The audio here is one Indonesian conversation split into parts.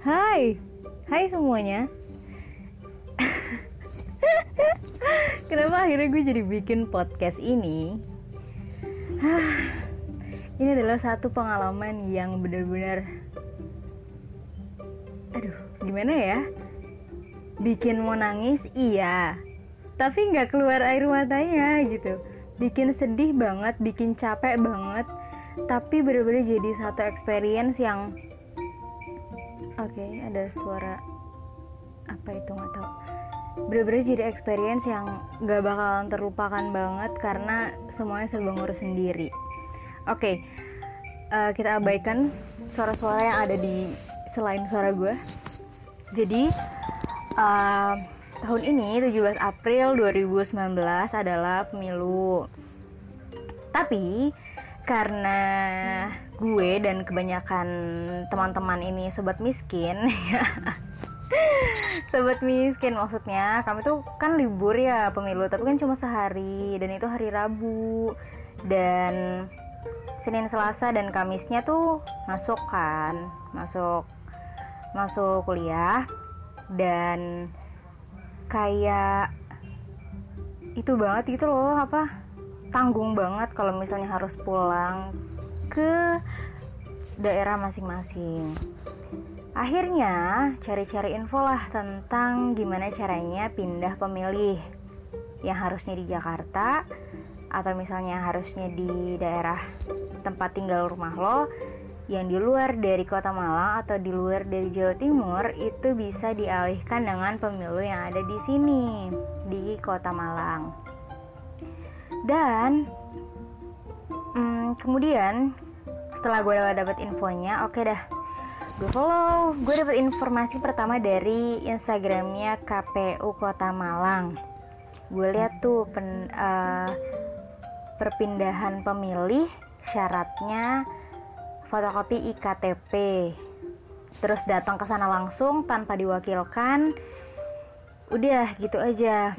Hai, hai semuanya. Kenapa akhirnya gue jadi bikin podcast ini? ini adalah satu pengalaman yang benar-benar, aduh, gimana ya? Bikin mau nangis, iya, tapi nggak keluar air matanya gitu. Bikin sedih banget, bikin capek banget, tapi benar-benar jadi satu experience yang oke okay, ada suara apa itu nggak tahu. Bener-bener jadi experience yang gak bakalan terlupakan banget karena semuanya serba ngurus sendiri. Oke okay, uh, eh, kita abaikan suara-suara yang ada di selain suara gue jadi uh, tahun ini 17 April 2019 adalah pemilu. Tapi karena gue dan kebanyakan teman-teman ini sobat miskin. Sobat miskin maksudnya kami tuh kan libur ya pemilu tapi kan cuma sehari dan itu hari Rabu. Dan Senin Selasa dan Kamisnya tuh masuk kan masuk masuk kuliah. Dan kayak itu banget gitu loh apa tanggung banget kalau misalnya harus pulang ke daerah masing-masing. Akhirnya cari-cari info lah tentang gimana caranya pindah pemilih yang harusnya di Jakarta atau misalnya harusnya di daerah tempat tinggal rumah lo yang di luar dari kota Malang atau di luar dari Jawa Timur itu bisa dialihkan dengan pemilu yang ada di sini di kota Malang dan hmm, kemudian setelah gue udah dapet infonya oke okay dah. Gue follow gue dapet informasi pertama dari instagramnya KPU Kota Malang. Gue lihat tuh pen, uh, perpindahan pemilih syaratnya fotokopi IKTP terus datang ke sana langsung tanpa diwakilkan. Udah gitu aja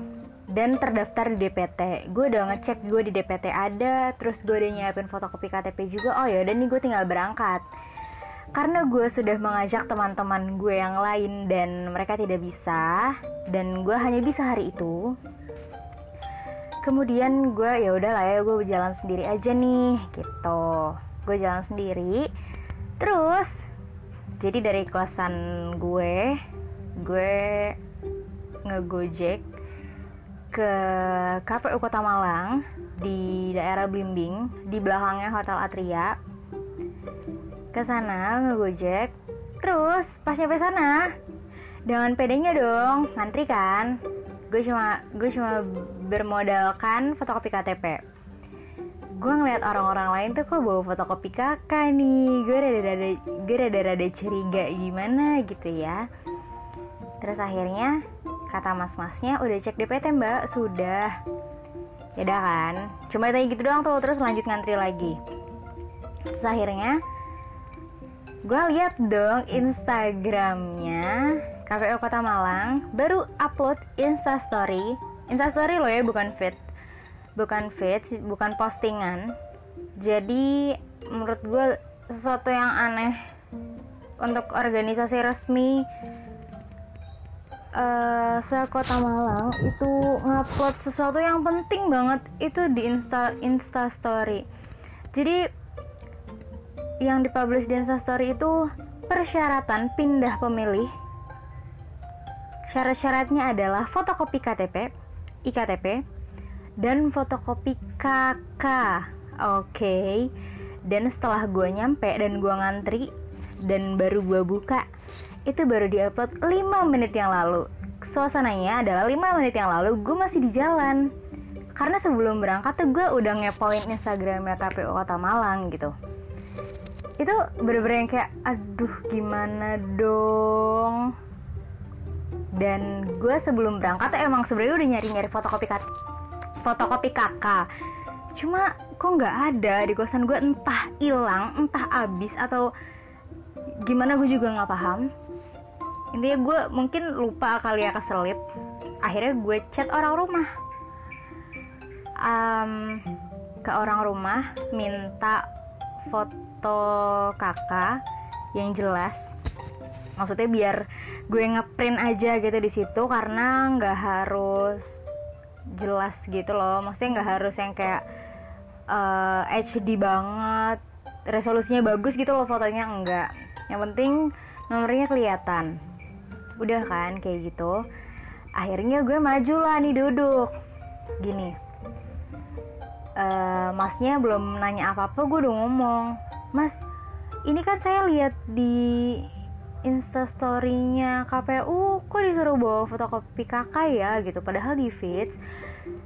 dan terdaftar di DPT gue udah ngecek gue di DPT ada terus gue udah nyiapin fotokopi KTP juga. Oh ya dan nih gue tinggal berangkat. Karena gue sudah mengajak teman-teman gue yang lain dan mereka tidak bisa dan gue hanya bisa hari itu. Kemudian gue ya udah lah ya gue berjalan sendiri aja nih gitu. Gue jalan sendiri. Terus jadi dari kosan gue gue ngegojek ke KPU Kota Malang di daerah Blimbing di belakangnya Hotel Atria. Ke sana ngegojek terus pas nyampe sana dengan pedenya dong ngantri kan. Gue cuma gue cuma bermodalkan fotokopi KTP gue ngeliat orang-orang lain tuh kok bawa fotokopi kakak nih. Gue rada-rada gue rada-rada curiga gimana gitu ya terus akhirnya kata mas-masnya udah cek DPT mbak. Sudah. Ya udah kan? Cuma tanya gitu doang tuh terus lanjut ngantri lagi. Terus akhirnya gue lihat dong Instagramnya KPU Kota Malang baru upload Instastory. Instastory loh ya bukan feed. Bukan feed bukan postingan. Jadi menurut gue sesuatu yang aneh untuk organisasi resmi uh, sekota Malang itu ngupload sesuatu yang penting banget itu di Insta Insta Story. Jadi yang dipublish di Insta Story itu persyaratan pindah pemilih. Syarat-syaratnya adalah fotokopi KTP, IKTP, dan fotokopi KK. Oke. Okay. Dan setelah gue nyampe dan gue ngantri dan baru gue buka itu baru diupload 5 menit yang lalu. Suasananya adalah 5 menit yang lalu gue masih di jalan. Karena sebelum berangkat tuh gue udah ngepoin Instagramnya KPU Kota Malang gitu. Itu bener-bener yang kayak aduh gimana dong? Dan gue sebelum berangkat tuh emang sebenarnya udah nyari-nyari fotokopi kat fotokopi kakak. Cuma kok nggak ada di kosan gue entah hilang entah abis atau gimana gue juga nggak paham intinya gue mungkin lupa kali ya keselip. Akhirnya gue chat orang rumah. Um, ke orang rumah minta foto kakak yang jelas. Maksudnya biar gue ngeprint aja gitu di situ karena nggak harus jelas gitu loh. Maksudnya nggak harus yang kayak uh, eh, HD banget resolusinya bagus gitu loh fotonya enggak yang penting nomornya kelihatan udah kan kayak gitu. Akhirnya gue maju lah nih duduk. Gini. Uh, masnya belum nanya apa-apa gue udah ngomong. Mas ini kan saya lihat di instastorynya KPU kok disuruh bawa fotokopi kakak ya? Gitu. Padahal di feeds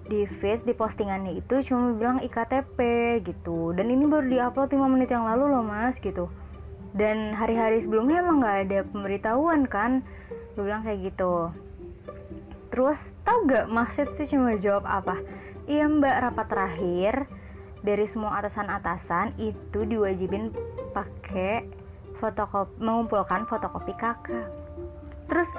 di feeds di postingannya itu cuma bilang IKTP gitu. Dan ini baru diupload 5 menit yang lalu loh mas gitu. Dan hari-hari sebelumnya emang nggak ada pemberitahuan kan gue bilang kayak gitu. Terus tau gak maksud sih cuma jawab apa? Iya mbak. Rapat terakhir dari semua atasan-atasan itu diwajibin pakai fotokopi mengumpulkan fotokopi kakak. Terus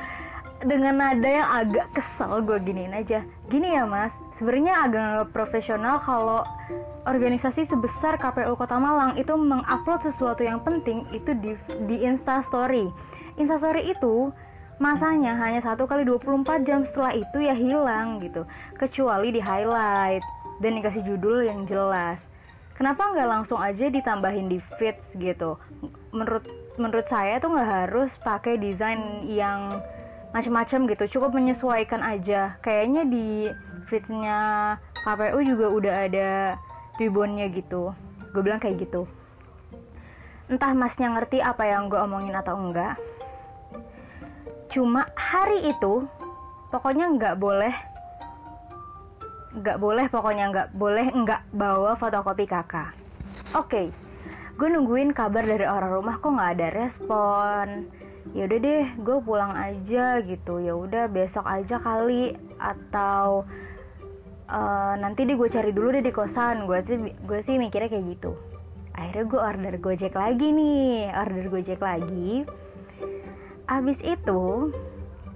dengan nada yang agak kesel gue giniin aja. Gini ya mas. Sebenarnya agak profesional kalau organisasi sebesar KPU Kota Malang itu mengupload sesuatu yang penting itu di di Instastory Instastory itu masanya hanya satu kali 24 jam setelah itu ya hilang gitu. Kecuali di highlight dan dikasih judul yang jelas. Kenapa nggak langsung aja ditambahin di feeds gitu? Menurut menurut saya tuh nggak harus pakai desain yang macam-macam gitu. Cukup menyesuaikan aja. Kayaknya di feedsnya KPU juga udah ada tribunnya gitu. Gue bilang kayak gitu. Entah masnya ngerti apa yang gue omongin atau enggak cuma hari itu pokoknya nggak boleh nggak boleh pokoknya nggak boleh nggak bawa fotokopi kakak. Oke okay. gue nungguin kabar dari orang rumah kok nggak ada respon? Ya udah deh gue pulang aja gitu. Ya udah besok aja kali. Atau uh, nanti deh gue cari dulu deh di kosan. Gue sih gue sih mikirnya kayak gitu. Akhirnya gue order gojek lagi nih order gojek lagi abis itu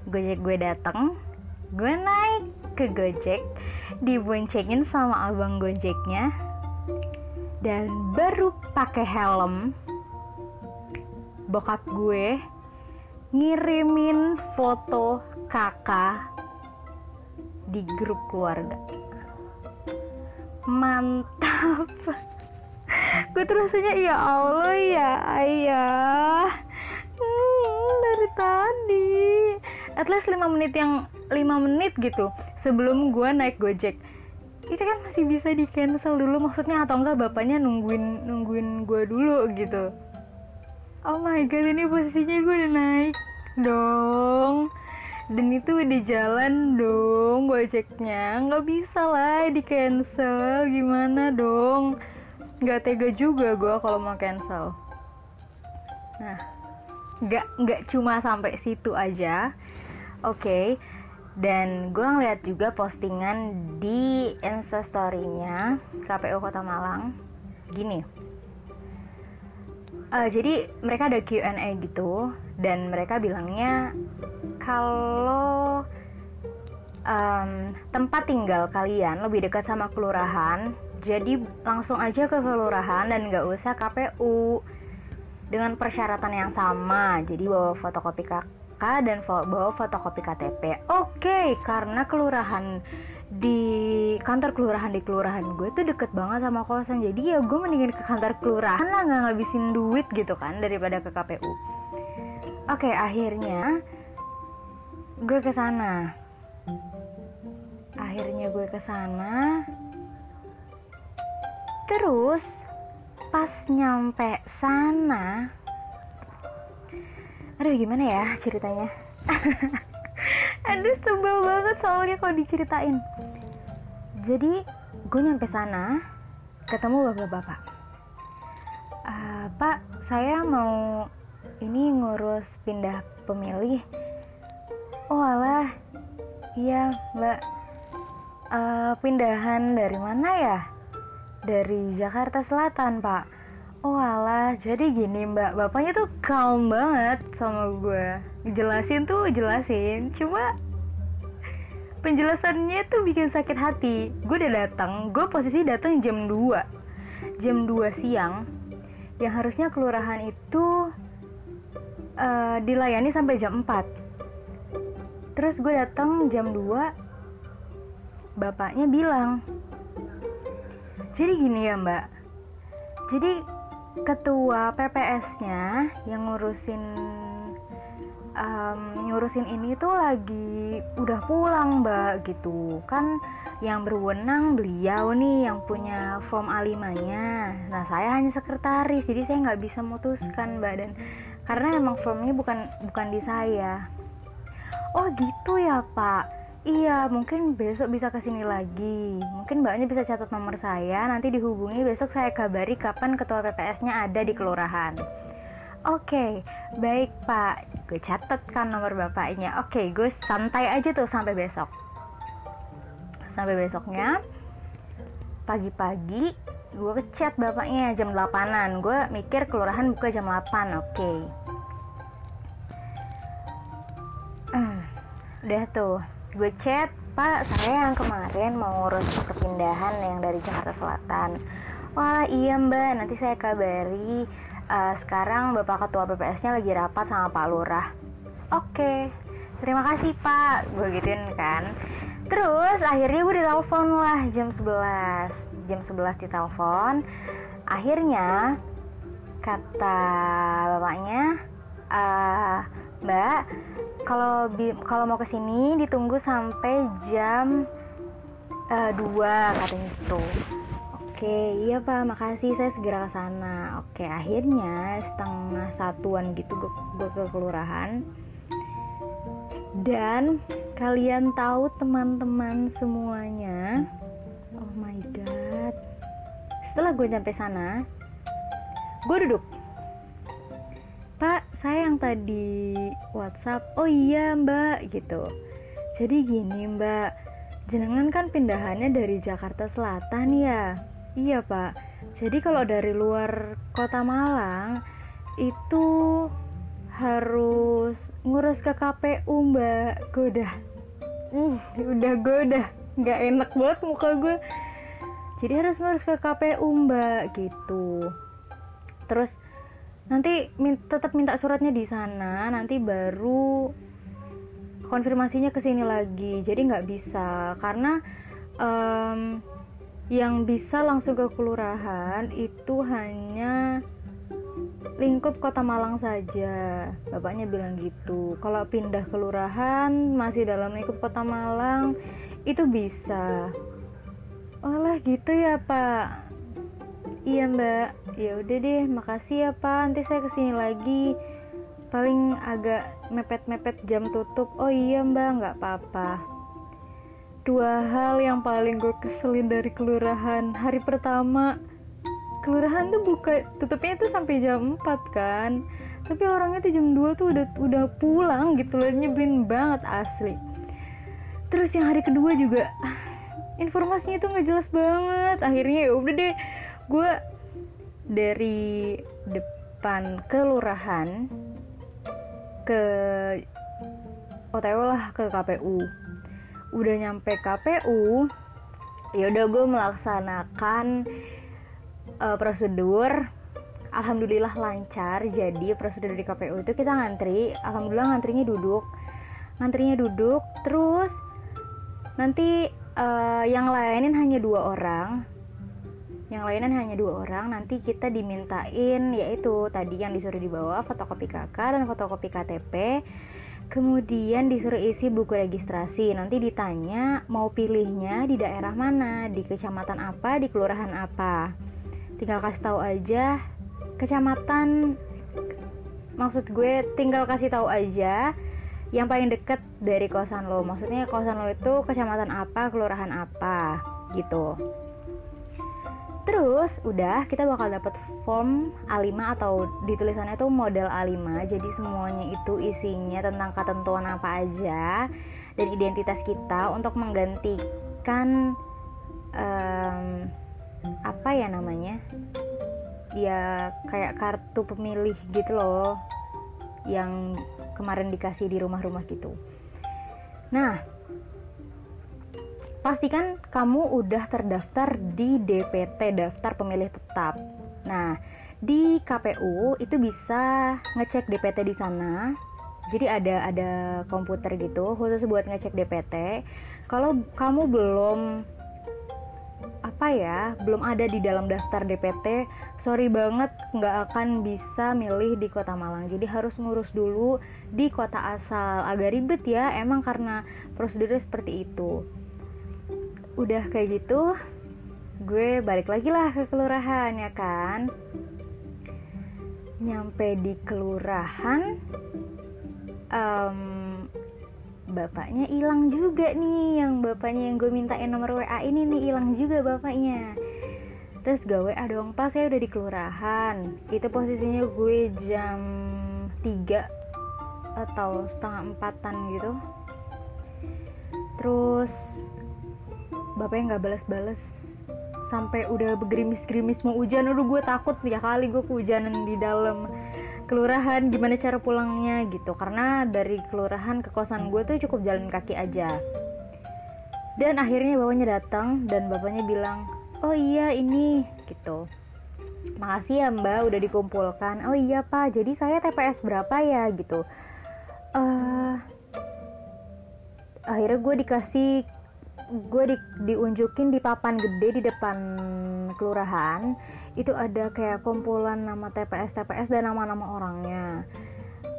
gojek gue dateng gue naik ke gojek diboncengin sama abang gojeknya dan baru pakai helm bokap gue ngirimin foto kakak di grup keluarga. Mantap. Gue terusnya ya Allah ya ayah tadi. At least 5 menit yang 5 menit gitu sebelum gue naik gojek. Itu kan masih bisa di cancel dulu. Maksudnya atau enggak bapaknya nungguin nungguin gue dulu gitu. Oh my god ini posisinya gue udah naik dong. Dan itu udah jalan dong gojeknya. Nggak bisa lah di cancel gimana dong? Nggak tega juga gue kalau mau cancel. Nah nggak nggak cuma sampai situ aja. Oke okay. dan gue ngeliat juga postingan di instastorynya KPU Kota Malang. Gini. Uh, jadi mereka ada Q&A gitu dan mereka bilangnya kalau um, tempat tinggal kalian lebih dekat sama kelurahan jadi langsung aja ke kelurahan dan nggak usah KPU dengan persyaratan yang sama. Jadi bawa fotokopi KK dan bawa fotokopi KTP oke okay, karena kelurahan di kantor kelurahan di kelurahan gue tuh deket banget sama kosan. Jadi ya gue mendingin ke kantor kelurahan lah nggak ngabisin duit gitu kan daripada ke KPU oke okay, akhirnya gue ke sana. Akhirnya gue ke sana. Terus pas nyampe sana. Aduh gimana ya ceritanya? Aduh sebel banget soalnya kalau diceritain. Jadi gue nyampe sana ketemu bapak-bapak. Uh, pak saya mau ini ngurus pindah pemilih. Oh alah. Iya mbak. Uh, pindahan dari mana ya dari Jakarta Selatan pak. Oh alah, jadi gini mbak, bapaknya tuh calm banget sama gue Jelasin tuh jelasin, cuma penjelasannya tuh bikin sakit hati. Gue udah datang, gue posisi datang jam 2 Jam 2 siang. Yang harusnya kelurahan itu uh, dilayani sampai jam 4 terus gue datang jam 2 bapaknya bilang jadi gini ya mbak. Jadi ketua PPS-nya yang ngurusin um, ngurusin ini tuh lagi udah pulang mbak gitu. Kan yang berwenang beliau nih yang punya form A5 nya nah saya hanya sekretaris jadi saya nggak bisa memutuskan mbak. Dan karena emang formnya bukan bukan di saya. Oh gitu ya pak Iya, mungkin besok bisa ke sini lagi. Mungkin mbaknya bisa catat nomor saya, nanti dihubungi besok saya kabari kapan ketua PPS-nya ada di kelurahan. Oke, baik pak. Gue catat kan nomor bapaknya. Oke, gue santai aja tuh sampai besok. Sampai besoknya, pagi-pagi gue ngechat bapaknya jam 8an. Gue mikir kelurahan buka jam 8, oke. Udah tuh, gue chat pak saya yang kemarin mau ngurus perpindahan yang dari Jakarta Selatan. Wah iya mbak. Nanti saya kabari. Uh, sekarang bapak ketua BPS-nya lagi rapat sama pak lurah. Oke. Okay. terima kasih pak. Gue gituin kan. Terus akhirnya gue ditelepon lah jam 11 jam 11 ditelepon. Akhirnya kata bapaknya uh, mbak kalau kalau mau ke sini ditunggu sampai jam uh, 2 katanya gitu. Oke iya pak. Makasih. Saya segera ke sana. Oke akhirnya setengah satuan gitu gue, ke kelurahan. Dan kalian tahu teman-teman semuanya? Oh my god. Setelah gue sampai sana gue duduk saya yang tadi WhatsApp. Oh iya, Mbak, gitu. Jadi gini, Mbak. Jenengan kan pindahannya dari Jakarta Selatan ya? Iya, Pak. Jadi kalau dari luar Kota Malang itu harus ngurus ke KPU, Mbak. Gue udah uh, udah gue udah nggak enak banget muka gue. Jadi harus ngurus ke KPU, Mbak, gitu. Terus nanti min tetap minta suratnya di sana nanti baru konfirmasinya ke sini lagi. Jadi nggak bisa karena um, yang bisa langsung ke kelurahan itu hanya lingkup kota Malang saja. Bapaknya bilang gitu. Kalau pindah kelurahan masih dalam lingkup kota Malang itu bisa. Olah gitu ya pak iya mbak. Ya udah deh makasih ya pak. Nanti saya ke sini lagi. Paling agak mepet-mepet jam tutup. Oh iya mbak. Nggak apa-apa. Dua hal yang paling gue keselin dari kelurahan. Hari pertama kelurahan tuh buka tutupnya tuh sampai jam 4 kan? Tapi orangnya tuh jam 2 tuh udah udah pulang gitu loh. Nyebelin banget asli. Terus yang hari kedua juga informasinya tuh nggak jelas banget. Akhirnya ya udah deh gue dari depan kelurahan ke OTW lah ke KPU udah nyampe KPU ya udah gue melaksanakan uh, prosedur. Alhamdulillah lancar jadi prosedur di KPU itu kita ngantri alhamdulillah ngantrinya duduk. Ngantrinya duduk terus nanti uh, yang lainin hanya dua orang yang lainnya hanya dua orang nanti kita dimintain yaitu tadi yang disuruh dibawa fotokopi KK dan fotokopi KTP kemudian disuruh isi buku registrasi. Nanti ditanya mau pilihnya di daerah mana di kecamatan apa di kelurahan apa. Tinggal kasih tahu aja kecamatan. Maksud gue tinggal kasih tahu aja yang paling deket dari kosan lo. Maksudnya kosan lo itu kecamatan apa kelurahan apa gitu Terus udah kita bakal dapat form A5 atau ditulisannya tuh model A5. Jadi semuanya itu isinya tentang ketentuan apa aja dan identitas kita untuk menggantikan um, apa ya namanya? Ya kayak kartu pemilih gitu loh yang kemarin dikasih di rumah-rumah gitu. Nah, pastikan kamu udah terdaftar di DPT daftar pemilih tetap. Nah, di KPU itu bisa ngecek DPT di sana. Jadi ada ada komputer gitu khusus buat ngecek DPT kalau kamu belum apa ya belum ada di dalam daftar DPT sorry banget nggak akan bisa milih di kota Malang. Jadi harus ngurus dulu di kota asal. Agak ribet ya emang karena prosedurnya seperti itu udah kayak gitu gue balik lagi lah ke kelurahan ya kan? Nyampe di kelurahan um, bapaknya hilang juga nih. Yang bapaknya yang gue mintain nomor WA ini nih hilang juga bapaknya. Terus gue WA dong pas saya udah di kelurahan. Itu posisinya gue jam 3 atau setengah empatan gitu. Terus bapaknya nggak balas-balas. Sampai udah begerimis-gerimis mau hujan udah gue takut ya kali gue kehujanan di dalam kelurahan gimana cara pulangnya gitu. Karena dari kelurahan ke kosan gue tuh cukup jalan kaki aja. Dan akhirnya bapaknya datang dan bapaknya bilang oh iya ini gitu. Makasih ya mbak udah dikumpulkan. Oh iya pak jadi saya TPS berapa ya? gitu. Uh, akhirnya gue dikasih gue di, diunjukin di papan gede di depan kelurahan itu ada kayak kumpulan nama TPS TPS dan nama-nama orangnya.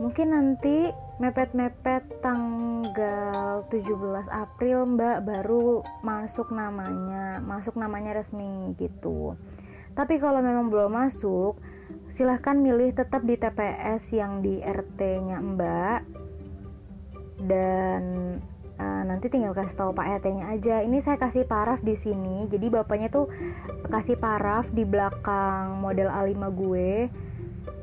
Mungkin nanti mepet-mepet tanggal 17 April mbak baru masuk namanya masuk namanya resmi gitu. Tapi kalau memang belum masuk silahkan milih tetap di TPS yang di RT nya mbak. Dan uh, nanti tinggal kasih tahu Pak RT-nya aja. Ini saya kasih paraf di sini. Jadi bapaknya tuh kasih paraf di belakang model A5 gue.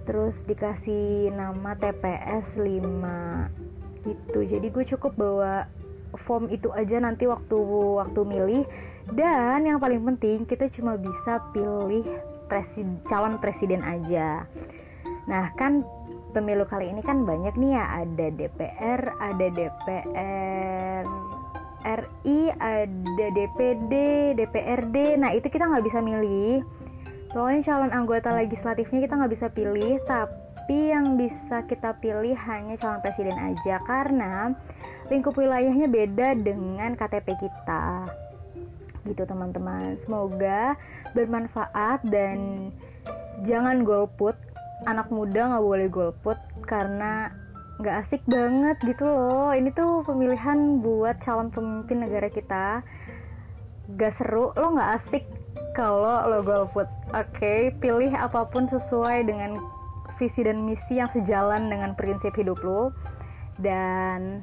Terus dikasih nama TPS 5 gitu. Jadi gue cukup bawa form itu aja nanti waktu waktu milih dan yang paling penting kita cuma bisa pilih presiden, calon presiden aja. Nah, kan pemilu kali ini kan banyak nih ya ada DPR, ada DPR RI, ada DPD, DPRD. Nah itu kita nggak bisa milih. Pokoknya calon anggota legislatifnya kita nggak bisa pilih, tapi yang bisa kita pilih hanya calon presiden aja karena lingkup wilayahnya beda dengan KTP kita. Gitu teman-teman. Semoga bermanfaat dan jangan golput anak muda nggak boleh golput karena nggak asik banget gitu loh. Ini tuh pemilihan buat calon pemimpin negara kita. Gak seru lo nggak asik kalau lo golput. Oke okay? pilih apa pun sesuai dengan visi dan misi yang sejalan dengan prinsip hidup lo. Dan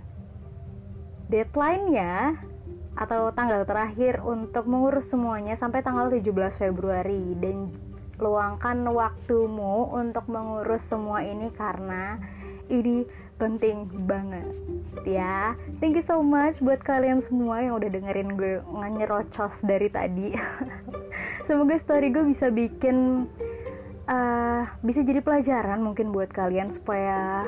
deadline-nya atau tanggal terakhir untuk mengurus semuanya sampai tanggal 17 Februari. Dan luangkan waktumu untuk mengurus semua ini karena ini penting banget ya. Thank you so much buat kalian semua yang udah dengerin gue nganyerocos dari tadi. Semoga story gue bisa bikin uh, bisa jadi pelajaran mungkin buat kalian supaya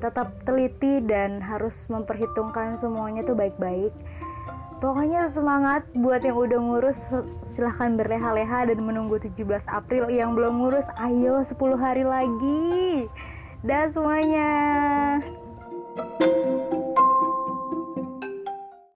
tetap teliti dan harus memperhitungkan semuanya tuh baik-baik Pokoknya semangat buat yang udah ngurus silahkan berleha-leha dan menunggu 17 April yang belum ngurus ayo 10 hari lagi. Dan semuanya. thank you